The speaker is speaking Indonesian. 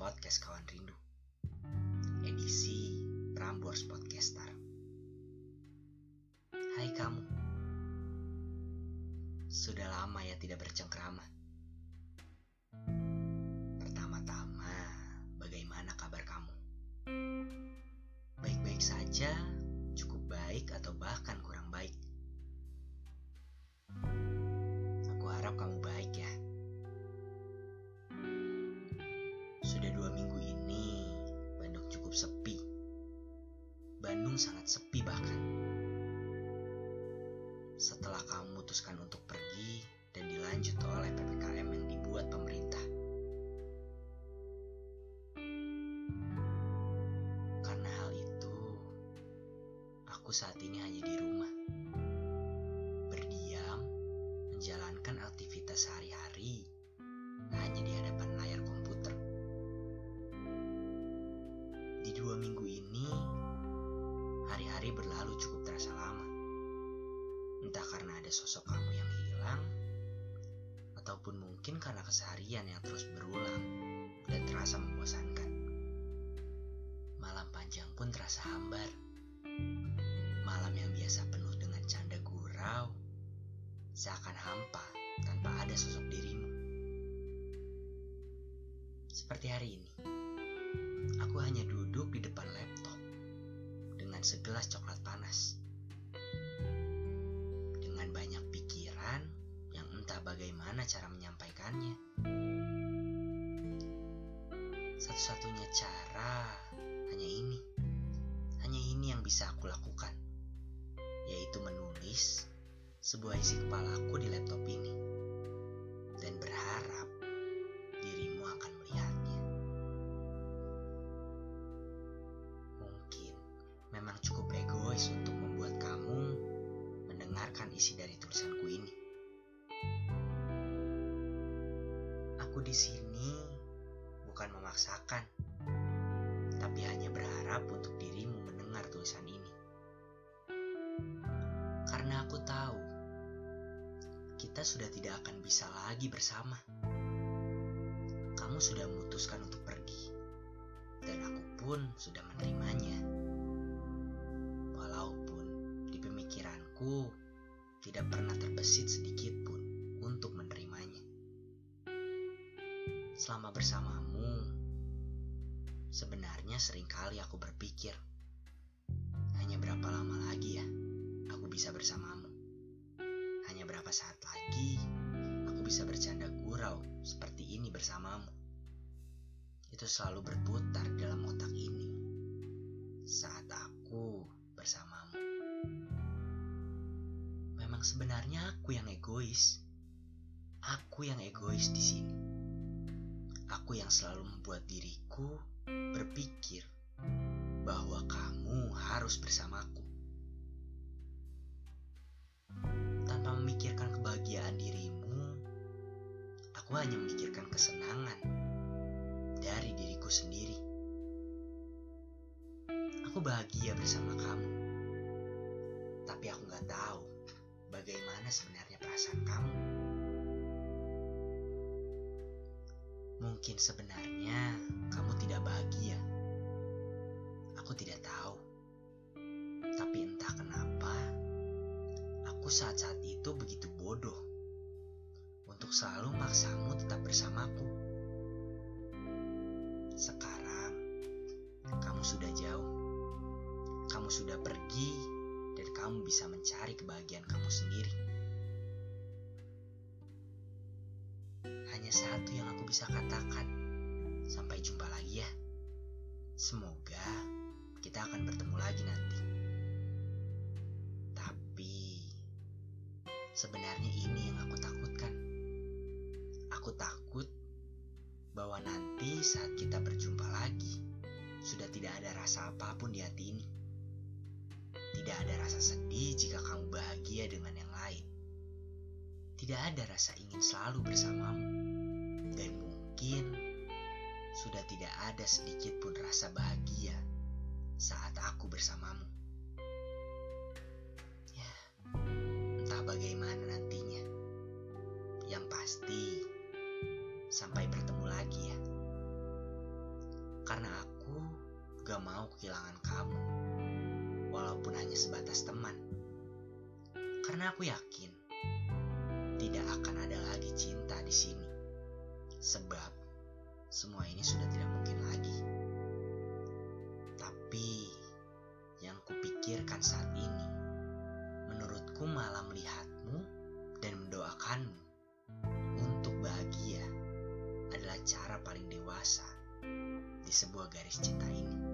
podcast Kawan Rindu. Edisi Prambors Podcaster. Hai kamu. Sudah lama ya tidak bercengkrama Bandung sangat sepi bahkan. Setelah kamu memutuskan untuk pergi dan dilanjut oleh PPKM yang dibuat pemerintah. Karena hal itu, aku saat ini hanya di rumah. Berdiam, menjalankan aktivitas sehari-hari hanya di hadapan hari-hari berlalu cukup terasa lama. Entah karena ada sosok kamu yang hilang, ataupun mungkin karena keseharian yang terus berulang dan terasa membosankan. Malam panjang pun terasa hambar. Malam yang biasa penuh dengan canda gurau, seakan hampa tanpa ada sosok dirimu. Seperti hari ini, aku hanya duduk di depan laptop dengan segelas coklat panas. Dengan banyak pikiran yang entah bagaimana cara menyampaikannya. Satu-satunya cara hanya ini. Hanya ini yang bisa aku lakukan. Yaitu menulis sebuah isi kepalaku di laptop ini. Aku di sini bukan memaksakan, tapi hanya berharap untuk dirimu mendengar tulisan ini. Karena aku tahu kita sudah tidak akan bisa lagi bersama. Kamu sudah memutuskan untuk pergi, dan aku pun sudah menerimanya. Walaupun di pemikiranku tidak pernah terbesit sedikit Selama bersamamu, sebenarnya sering kali aku berpikir, hanya berapa lama lagi ya aku bisa bersamamu? Hanya berapa saat lagi aku bisa bercanda gurau seperti ini bersamamu? Itu selalu berputar dalam otak ini saat aku bersamamu. Memang sebenarnya aku yang egois. Aku yang egois di sini. Aku yang selalu membuat diriku berpikir bahwa kamu harus bersamaku. Tanpa memikirkan kebahagiaan dirimu, aku hanya memikirkan kesenangan dari diriku sendiri. Aku bahagia bersama kamu, tapi aku gak tahu bagaimana sebenarnya perasaan kamu. Mungkin sebenarnya kamu tidak bahagia. Aku tidak tahu. Tapi entah kenapa, aku saat-saat itu begitu bodoh untuk selalu maksamu tetap bersamaku. Sekarang, kamu sudah jauh. Kamu sudah pergi dan kamu bisa mencari kebahagiaan kamu sendiri. Hanya satu yang aku bisa katakan. Sampai jumpa lagi ya. Semoga kita akan bertemu lagi nanti. Tapi sebenarnya ini yang aku takutkan. Aku takut bahwa nanti saat kita berjumpa lagi, sudah tidak ada rasa apa pun di hati ini. Tidak ada rasa sedih jika kamu bahagia dengan yang lain. Tidak ada rasa ingin selalu bersamamu. Mungkin sudah tidak ada sedikit pun rasa bahagia saat aku bersamamu. Ya, entah bagaimana nantinya. Yang pasti, sampai bertemu lagi ya. gak mau kehilangan kamu, walaupun hanya sebatas teman. Karena aku yakin tidak akan ada lagi cinta di sini, sebab semua ini sudah tidak mungkin lagi. Tapi yang kupikirkan saat ini, menurutku malah melihatmu dan mendoakanmu untuk bahagia adalah cara paling dewasa di sebuah garis cinta ini.